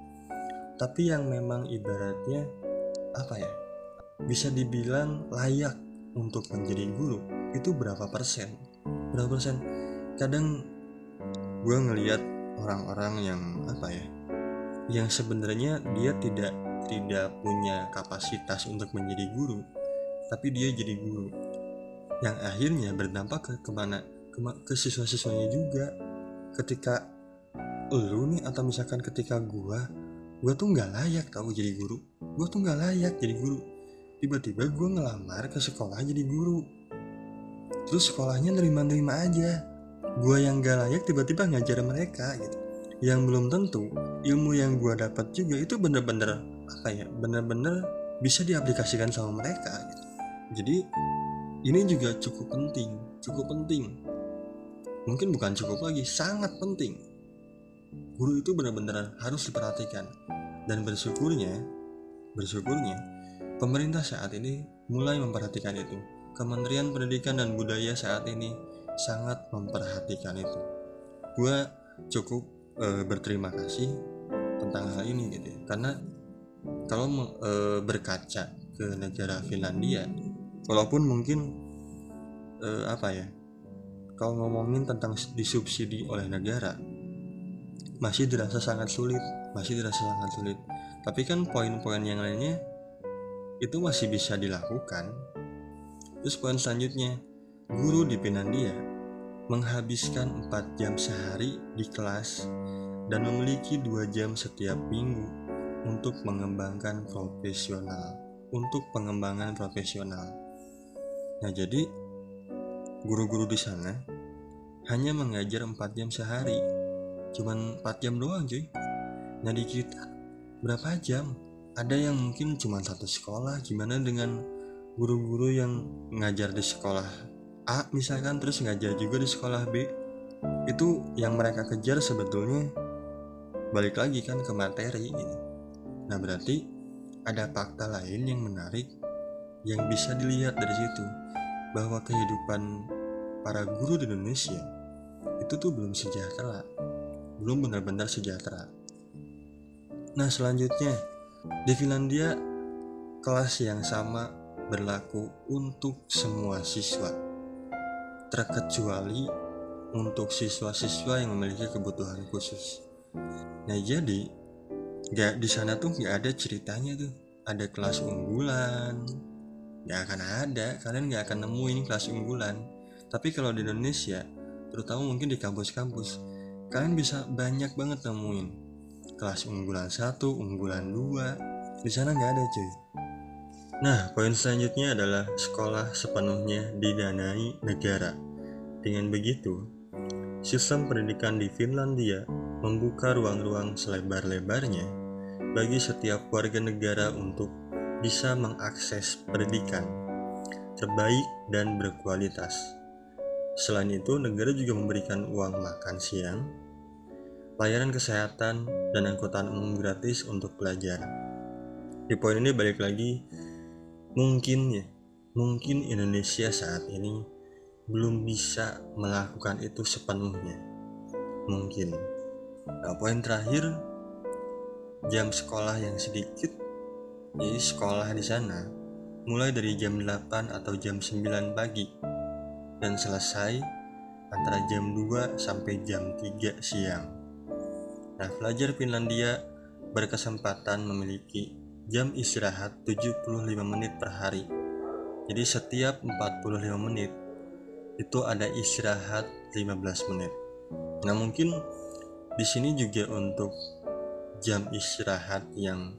tapi yang memang ibaratnya apa ya bisa dibilang layak untuk menjadi guru itu berapa persen? Berapa persen? Kadang gue ngelihat orang-orang yang apa ya yang sebenarnya dia tidak tidak punya kapasitas untuk menjadi guru tapi dia jadi guru. Yang akhirnya berdampak ke ke mana ke, ke siswa-siswanya juga. Ketika lu nih atau misalkan ketika gua gua tuh nggak layak tau jadi guru. Gua tuh nggak layak jadi guru tiba-tiba gua ngelamar ke sekolah jadi guru. Terus sekolahnya nerima-nerima aja. Gua yang gak layak tiba-tiba ngajar mereka gitu. Yang belum tentu ilmu yang gua dapat juga itu bener-bener apa ya bener-bener bisa diaplikasikan sama mereka gitu. jadi ini juga cukup penting cukup penting. Mungkin bukan cukup lagi, sangat penting. Guru itu benar-benar harus diperhatikan. Dan bersyukurnya, bersyukurnya pemerintah saat ini mulai memperhatikan itu. Kementerian Pendidikan dan Budaya saat ini sangat memperhatikan itu. Gua cukup e, berterima kasih tentang hal ini gitu ya. Karena kalau e, berkaca ke negara Finlandia, walaupun mungkin e, apa ya kalau ngomongin tentang disubsidi oleh negara masih dirasa sangat sulit masih dirasa sangat sulit tapi kan poin-poin yang lainnya itu masih bisa dilakukan terus poin selanjutnya guru di Finlandia menghabiskan 4 jam sehari di kelas dan memiliki dua jam setiap minggu untuk mengembangkan profesional untuk pengembangan profesional nah jadi Guru-guru di sana hanya mengajar 4 jam sehari. Cuman 4 jam doang cuy. Nah di kita berapa jam? Ada yang mungkin cuma satu sekolah. Gimana dengan guru-guru yang ngajar di sekolah A misalkan terus ngajar juga di sekolah B? Itu yang mereka kejar sebetulnya balik lagi kan ke materi gitu. Nah berarti ada fakta lain yang menarik yang bisa dilihat dari situ bahwa kehidupan para guru di Indonesia itu tuh belum sejahtera belum benar-benar sejahtera nah selanjutnya di Finlandia kelas yang sama berlaku untuk semua siswa terkecuali untuk siswa-siswa yang memiliki kebutuhan khusus. Nah jadi gak di sana tuh nggak ada ceritanya tuh. Ada kelas unggulan. Nggak akan ada. Kalian nggak akan nemuin kelas unggulan. Tapi kalau di Indonesia terutama mungkin di kampus-kampus kalian bisa banyak banget nemuin kelas unggulan satu unggulan dua. Di sana nggak ada cuy. Nah poin selanjutnya adalah sekolah sepenuhnya didanai negara. Dengan begitu sistem pendidikan di Finlandia membuka ruang-ruang selebar-lebarnya bagi setiap warga negara untuk bisa mengakses pendidikan terbaik dan berkualitas. Selain itu, negara juga memberikan uang makan siang, layanan kesehatan, dan angkutan umum gratis untuk pelajar. Di poin ini balik lagi, mungkin ya, mungkin Indonesia saat ini belum bisa melakukan itu sepenuhnya. Mungkin. Nah, poin terakhir, jam sekolah yang sedikit, jadi sekolah di sana mulai dari jam 8 atau jam 9 pagi dan selesai antara jam 2 sampai jam 3 siang. Nah, pelajar Finlandia berkesempatan memiliki jam istirahat 75 menit per hari. Jadi setiap 45 menit itu ada istirahat 15 menit. Nah, mungkin di sini juga untuk jam istirahat yang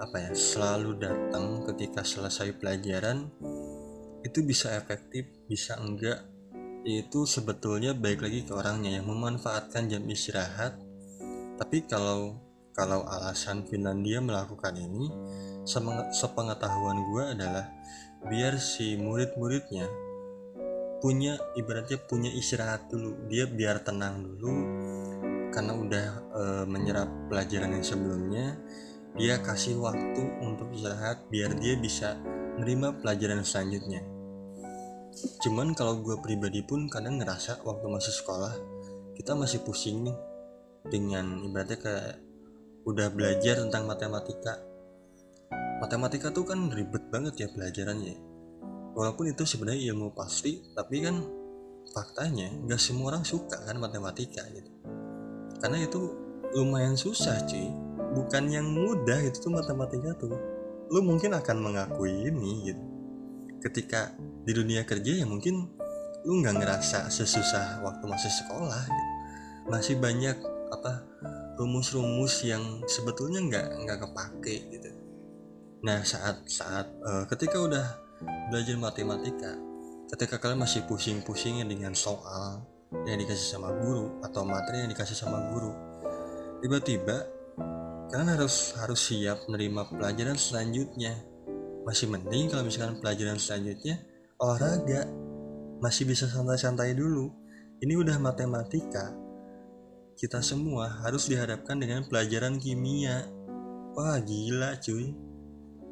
apa ya selalu datang ketika selesai pelajaran itu bisa efektif bisa enggak itu sebetulnya baik lagi ke orangnya yang memanfaatkan jam istirahat tapi kalau kalau alasan Finlandia melakukan ini sepengetahuan gue adalah biar si murid-muridnya punya ibaratnya punya istirahat dulu. Dia biar tenang dulu karena udah e, menyerap pelajaran yang sebelumnya dia kasih waktu untuk istirahat biar dia bisa menerima pelajaran selanjutnya. Cuman kalau gue pribadi pun kadang ngerasa waktu masih sekolah kita masih pusing nih dengan ibaratnya kayak udah belajar tentang matematika. Matematika tuh kan ribet banget ya pelajarannya walaupun itu sebenarnya ilmu pasti tapi kan faktanya nggak semua orang suka kan matematika gitu. Karena itu lumayan susah cuy. Bukan yang mudah itu tuh matematika tuh. Lu mungkin akan mengakui ini gitu. Ketika di dunia kerja ya mungkin lu nggak ngerasa sesusah waktu masih sekolah gitu. masih banyak apa rumus-rumus yang sebetulnya nggak nggak kepake gitu. Nah saat saat uh, ketika udah belajar matematika ketika kalian masih pusing-pusingnya dengan soal yang dikasih sama guru atau materi yang dikasih sama guru tiba-tiba kalian harus harus siap menerima pelajaran selanjutnya. Masih mending kalau misalkan pelajaran selanjutnya olahraga. Masih bisa santai-santai dulu. Ini udah matematika kita semua harus dihadapkan dengan pelajaran kimia. Wah gila cuy.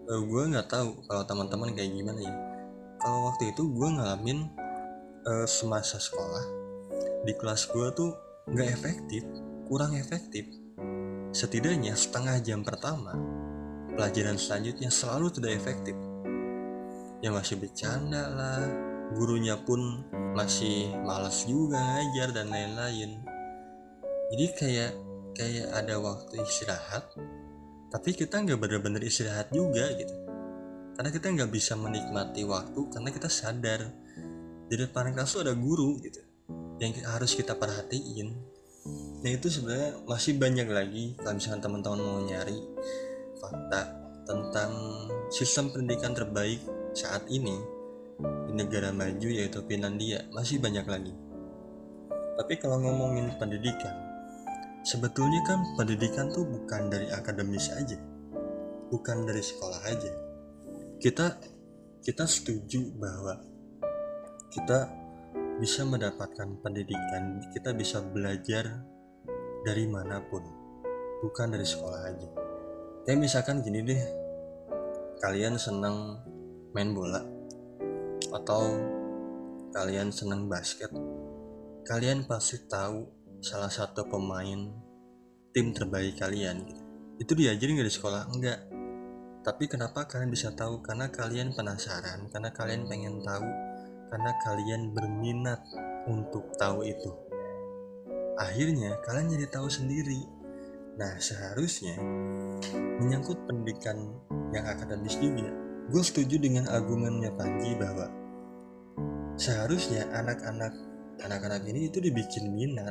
Uh, eh, gue nggak tahu kalau teman-teman kayak gimana ya. Kalau waktu itu gue ngalamin uh, semasa sekolah di kelas gue tuh nggak efektif kurang efektif. Setidaknya setengah jam pertama, pelajaran selanjutnya selalu tidak efektif. Ya masih bercanda lah, gurunya pun masih malas juga ngajar dan lain-lain. Jadi kayak kayak ada waktu istirahat, tapi kita nggak benar-benar istirahat juga gitu. Karena kita nggak bisa menikmati waktu karena kita sadar di depan kelas ada guru gitu yang harus kita perhatiin Nah itu sebenarnya masih banyak lagi kalau misalkan teman-teman mau nyari fakta tentang sistem pendidikan terbaik saat ini di negara maju yaitu Finlandia masih banyak lagi. Tapi kalau ngomongin pendidikan, sebetulnya kan pendidikan tuh bukan dari akademis aja, bukan dari sekolah aja. Kita kita setuju bahwa kita bisa mendapatkan pendidikan, kita bisa belajar dari mana pun, bukan dari sekolah aja. Kayak misalkan gini deh, kalian senang main bola, atau kalian senang basket, kalian pasti tahu salah satu pemain tim terbaik kalian gitu. Itu diajarin dari sekolah? Enggak. Tapi kenapa kalian bisa tahu? Karena kalian penasaran, karena kalian pengen tahu, karena kalian berminat untuk tahu itu akhirnya kalian jadi tahu sendiri nah seharusnya menyangkut pendidikan yang akademis juga gue setuju dengan argumennya Panji bahwa seharusnya anak-anak anak-anak ini itu dibikin minat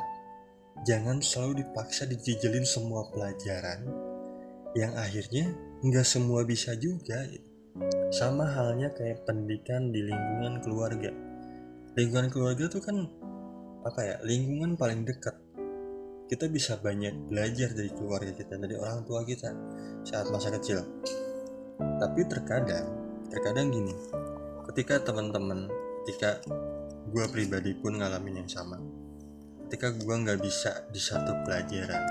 jangan selalu dipaksa dijijelin semua pelajaran yang akhirnya nggak semua bisa juga. Sama halnya kayak pendidikan di lingkungan keluarga. Lingkungan keluarga tuh kan apa ya lingkungan paling dekat. Kita bisa banyak belajar dari keluarga kita dari orang tua kita saat masa kecil. Tapi terkadang terkadang gini ketika teman-teman ketika gue pribadi pun ngalamin yang sama ketika gue nggak bisa di satu pelajaran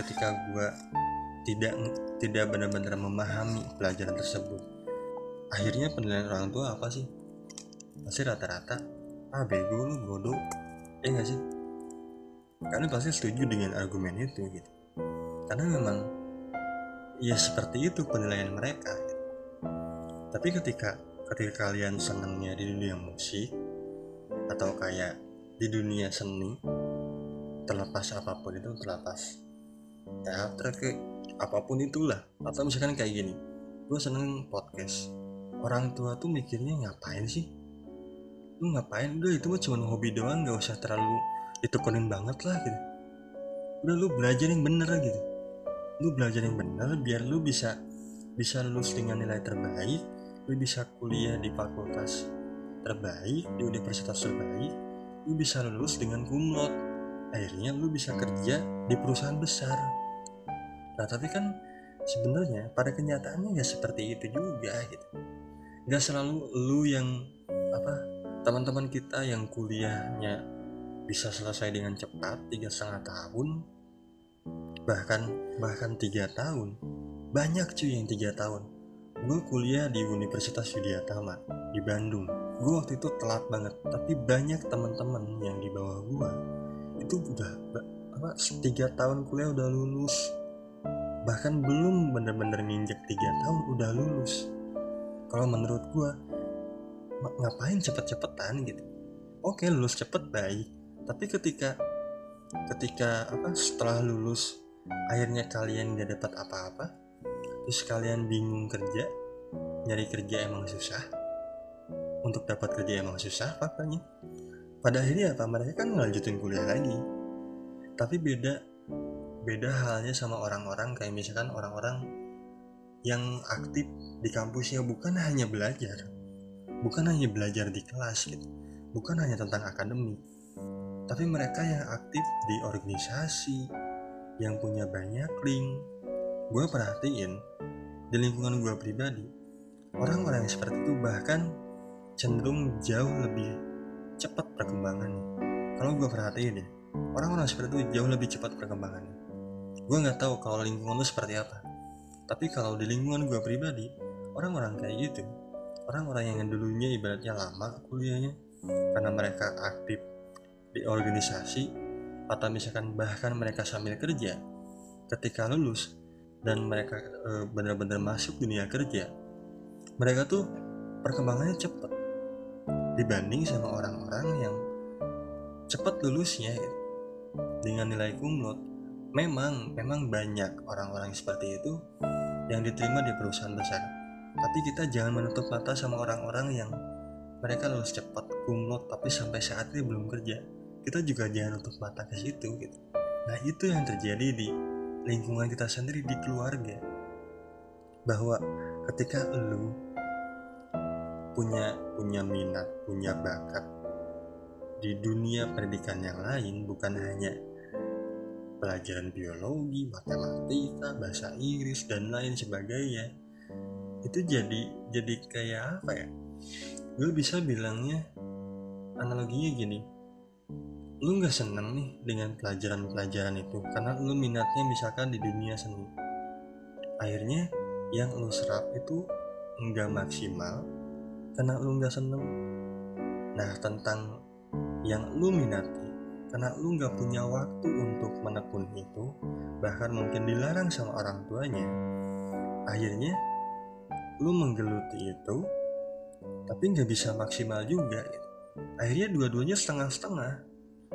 ketika gue tidak tidak benar-benar memahami pelajaran tersebut akhirnya penilaian orang tua apa sih? Pasti rata-rata ah bego lu bodoh. Ya nggak sih? Karena pasti setuju dengan argumen itu gitu. Karena memang ya seperti itu penilaian mereka gitu. tapi ketika ketika kalian senangnya di dunia musik atau kayak di dunia seni terlepas apa pun itu terlepas. Teater ke apa pun itulah. Atau misalkan kayak gini gue seneng podcast. Orang tua tuh mikirnya ngapain sih? Lu ngapain? Udah itu mah cuma hobi doang gak usah terlalu ditekenin banget lah gitu. Udah lu belajar yang bener gitu. Lu belajar yang bener biar lu bisa bisa lulus dengan nilai terbaik lu bisa kuliah di fakultas terbaik di universitas terbaik lu bisa lulus dengan kumlot akhirnya lu bisa kerja di perusahaan besar. Nah tapi kan sebenarnya pada kenyataannya nggak seperti itu juga gitu. Nggak selalu lu yang apa teman-teman kita yang kuliahnya bisa selesai dengan cepat tiga setengah tahun bahkan bahkan tiga tahun. Banyak cuy yang tiga tahun. Gue kuliah di Universitas Yudiatama di Bandung. Gue waktu itu telat banget tapi banyak teman-teman yang di bawah gue itu udah apa tiga tahun kuliah udah lulus. Bahkan belum bener-bener nginjek tiga tahun udah lulus. Kalau menurut gua ngapain cepet-cepetan gitu? Oke lulus cepet baik. Tapi ketika ketika apa setelah lulus akhirnya kalian gak dapat apa-apa terus kalian bingung kerja nyari kerja emang susah untuk dapat kerja emang susah faktanya pada akhirnya apa? Mereka kan ngelanjutin kuliah lagi. Tapi beda beda halnya sama orang-orang kayak misalkan orang-orang yang aktif di kampusnya bukan hanya belajar bukan hanya belajar di kelas gitu bukan hanya tentang akademik tapi mereka yang aktif di organisasi yang punya banyak link. Gue perhatiin di lingkungan gue pribadi orang-orang yang seperti itu bahkan cenderung jauh lebih cepat perkembangannya kalau gue perhatiin ya orang-orang seperti itu jauh lebih cepat perkembangannya gue nggak tahu kalau lingkungan lu seperti apa. Tapi kalau di lingkungan gue pribadi orang-orang kayak gitu orang-orang yang dulunya ibaratnya lama kuliahnya karena mereka aktif di organisasi atau misalkan bahkan mereka sambil kerja ketika lulus dan mereka e, benar-benar masuk dunia kerja mereka tuh perkembangannya cepat dibanding sama orang-orang yang cepat lulusnya gitu. dengan nilai kumlot memang memang banyak orang-orang seperti itu yang diterima di perusahaan besar. Tapi kita jangan menutup mata sama orang-orang yang mereka lulus cepat kumlot tapi sampai saat ini belum kerja. Kita juga jangan nutup mata ke situ gitu. Nah itu yang terjadi di lingkungan kita sendiri di keluarga. Bahwa ketika lu punya punya minat, punya bakat di dunia pendidikan yang lain bukan hanya pelajaran biologi, matematika, bahasa Inggris dan lain sebagainya. Itu jadi jadi kayak apa ya? Gue bisa bilangnya analoginya gini. Lu nggak seneng nih dengan pelajaran-pelajaran itu karena lu minatnya misalkan di dunia seni. Akhirnya yang lu serap itu nggak maksimal karena lu nggak seneng. Nah tentang yang lu minati karena lu nggak punya waktu untuk menekuni itu bahkan mungkin dilarang sama orang tuanya akhirnya lu menggeluti itu tapi nggak bisa maksimal juga. Akhirnya dua-duanya setengah-setengah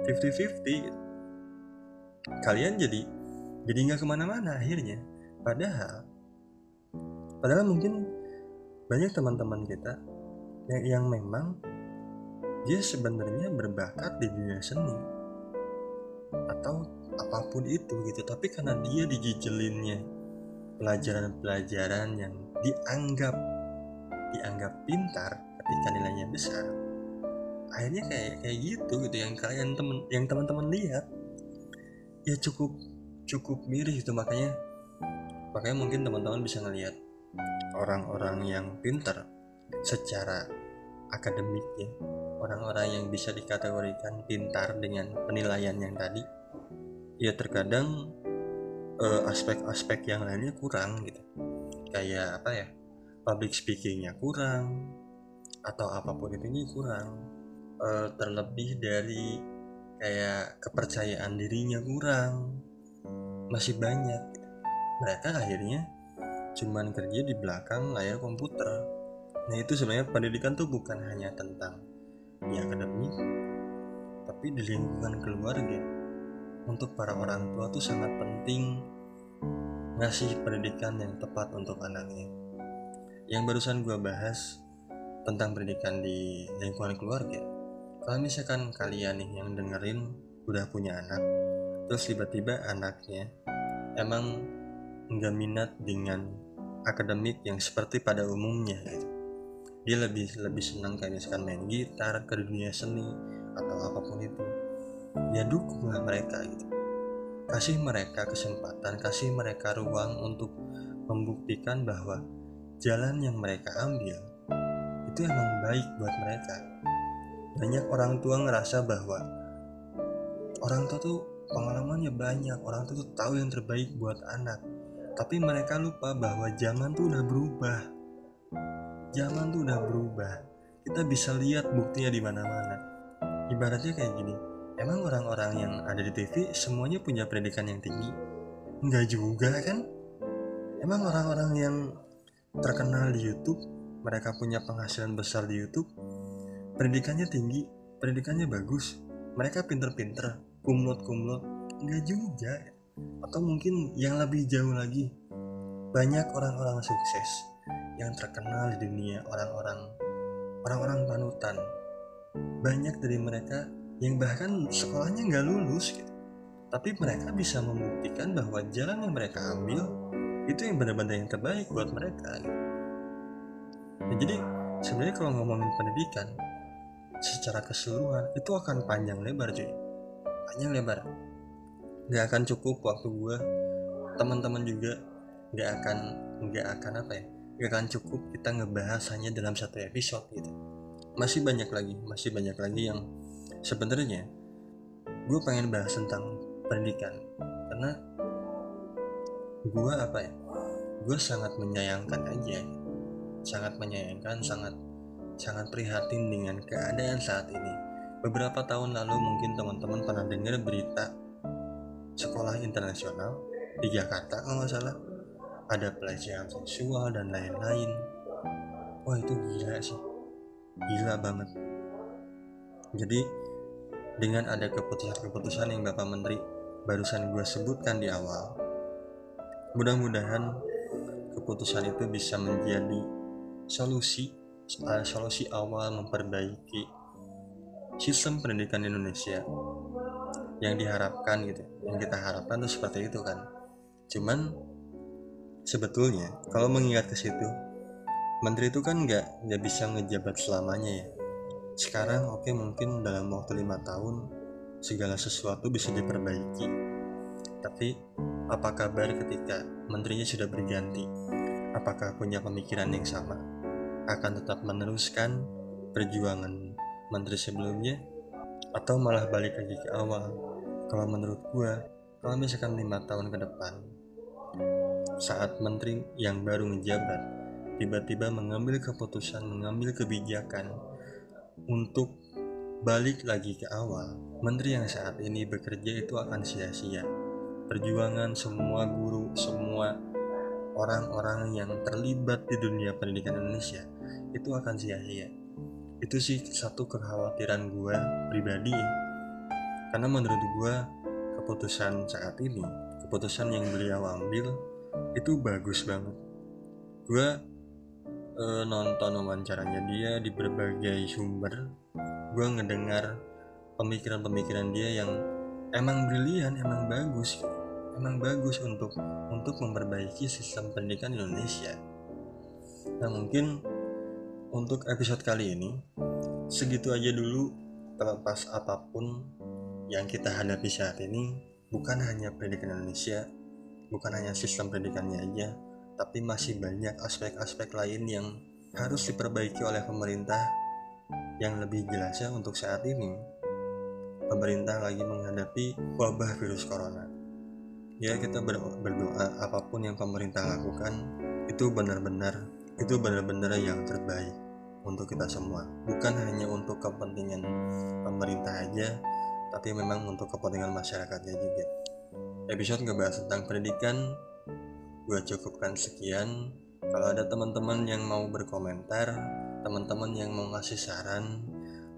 50-50 gitu. kalian jadi jadi nggak ke mana-mana akhirnya. Padahal padahal mungkin banyak teman-teman kita yang, yang memang dia sebenarnya berbakat di dunia seni. Atau apa pun itu gitu. Tapi karena dia dijijelinnya pelajaran-pelajaran yang dianggap dianggap pintar ketika nilainya besar akhirnya kayak kayak gitu gitu. Yang kalian temen yang teman-teman lihat ya cukup cukup miris itu makanya makanya mungkin teman-teman bisa ngelihat orang-orang yang pintar secara akademik ya orang-orang yang bisa dikategorikan pintar dengan penilaian yang tadi ya terkadang eh, aspek-aspek yang lainnya kurang gitu. Kayak apa ya public speakingnya kurang atau apa pun itu ini kurang. Uh, terlebih dari kayak kepercayaan dirinya kurang masih banyak. Mereka akhirnya cuman kerja di belakang layar komputer nah itu sebenarnya pendidikan tuh bukan hanya tentang di akademik tapi di lingkungan keluarga untuk para orang tua tuh sangat penting ngasih pendidikan yang tepat untuk anaknya. Yang barusan gue bahas tentang pendidikan di lingkungan keluarga. Kalau misalkan kalian nih yang dengerin udah punya anak, terus tiba-tiba anaknya emang nggak minat dengan akademik yang seperti pada umumnya gitu. Dia lebih lebih senang kayak misalkan main gitar, ke dunia seni atau apa pun itu. Ya dukunglah mereka gitu. Kasih mereka kesempatan kasih mereka ruang untuk membuktikan bahwa jalan yang mereka ambil itu emang baik buat mereka. Banyak orang tua ngerasa bahwa orang tua tuh pengalamannya banyak orang tua tuh tahu yang terbaik buat anak. Tapi mereka lupa bahwa zaman tuh udah berubah zaman tuh udah berubah kita bisa lihat buktinya di mana-mana ibaratnya kayak gini emang orang-orang yang ada di TV semuanya punya pendidikan yang tinggi? Enggak juga kan? Emang orang-orang yang terkenal di YouTube, mereka punya penghasilan besar di YouTube, pendidikannya tinggi, pendidikannya bagus, mereka pinter-pinter, kumlot-kumlot, enggak juga. Atau mungkin yang lebih jauh lagi, banyak orang-orang sukses yang terkenal di dunia orang-orang orang-orang panutan. Banyak dari mereka yang bahkan sekolahnya nggak lulus gitu. Tapi mereka bisa membuktikan bahwa jalan yang mereka ambil itu yang benar-benar yang terbaik buat mereka. Gitu. Ya, jadi sebenarnya kalau ngomongin pendidikan secara keseluruhan itu akan panjang lebar cuy panjang lebar nggak akan cukup waktu gue teman-teman juga nggak akan nggak akan apa ya nggak akan cukup kita ngebahas hanya dalam satu episode gitu. Masih banyak lagi masih banyak lagi yang sebenarnya gue pengen bahas tentang pendidikan. Karena gue apa ya gue sangat menyayangkan aja. Sangat menyayangkan sangat sangat prihatin dengan keadaan saat ini. Beberapa tahun lalu mungkin teman-teman pernah dengar berita sekolah internasional di Jakarta kalau nggak salah ada pelecehan seksual dan lain-lain. Wah itu gila sih. Gila banget. Jadi dengan ada keputusan-keputusan yang Bapak Menteri barusan gue sebutkan di awal. Mudah-mudahan keputusan itu bisa menjadi solusi uh, solusi awal memperbaiki sistem pendidikan Indonesia yang diharapkan gitu. Yang kita harapkan tuh seperti itu kan. Cuman sebetulnya kalau mengingat ke situ menteri itu kan nggak nggak bisa ngejabat selamanya ya sekarang oke okay, mungkin dalam waktu lima tahun segala sesuatu bisa diperbaiki. Tapi apa kabar ketika menterinya sudah berganti? Apakah punya pemikiran yang sama? Akan tetap meneruskan perjuangan menteri sebelumnya? Atau malah balik lagi ke awal? Kalau menurut gue, kalau misalkan lima tahun ke depan, saat menteri yang baru menjabat tiba-tiba mengambil keputusan, mengambil kebijakan untuk balik lagi ke awal, menteri yang saat ini bekerja itu akan sia-sia. Perjuangan semua guru, semua orang-orang yang terlibat di dunia pendidikan Indonesia itu akan sia-sia. Itu sih satu kekhawatiran gue pribadi. Karena menurut gue keputusan saat ini, keputusan yang beliau ambil itu bagus banget. Gue uh, nonton wawancaranya dia di berbagai sumber. Gue ngedengar pemikiran-pemikiran dia yang emang brilian emang bagus. Emang bagus untuk untuk memperbaiki sistem pendidikan Indonesia. Nah mungkin untuk episode kali ini segitu aja dulu terlepas apa pun yang kita hadapi saat ini. Bukan hanya pendidikan Indonesia bukan hanya sistem pendidikannya aja tapi masih banyak aspek-aspek lain yang harus diperbaiki oleh pemerintah yang lebih jelasnya untuk saat ini pemerintah lagi menghadapi wabah virus corona. Ya kita berdoa apa pun yang pemerintah lakukan itu benar-benar itu benar-benar yang terbaik untuk kita semua. Bukan hanya untuk kepentingan pemerintah aja, tapi memang untuk kepentingan masyarakatnya juga. Episode ngebahas tentang pendidikan, gue cukupkan sekian. Kalau ada teman-teman yang mau berkomentar, teman-teman yang mau ngasih saran,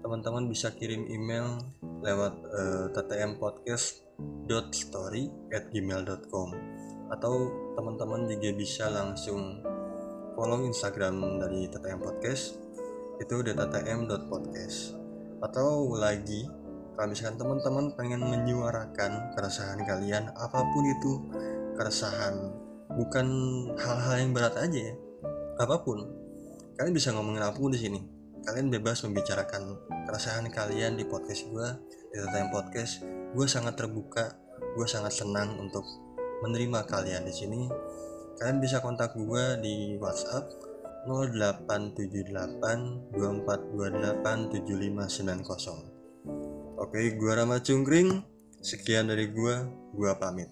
teman-teman bisa kirim email lewat uh, ttmpodcast.story@gmail.com atau teman-teman juga bisa langsung follow Instagram dari TTM Podcast. Itu udah ttm.podcast atau lagi kalau misalkan teman-teman pengen menyuarakan keresahan kalian apa pun itu keresahan bukan hal-hal yang berat aja ya apa pun kalian bisa ngomongin apa pun di sini. Kalian bebas membicarakan keresahan kalian di podcast gue di TTM Podcast. Gue sangat terbuka gue sangat senang untuk menerima kalian di sini. Kalian bisa kontak gue di WhatsApp 087824287590 Oke, gue Rama Cungkring. Sekian dari gue, gue pamit.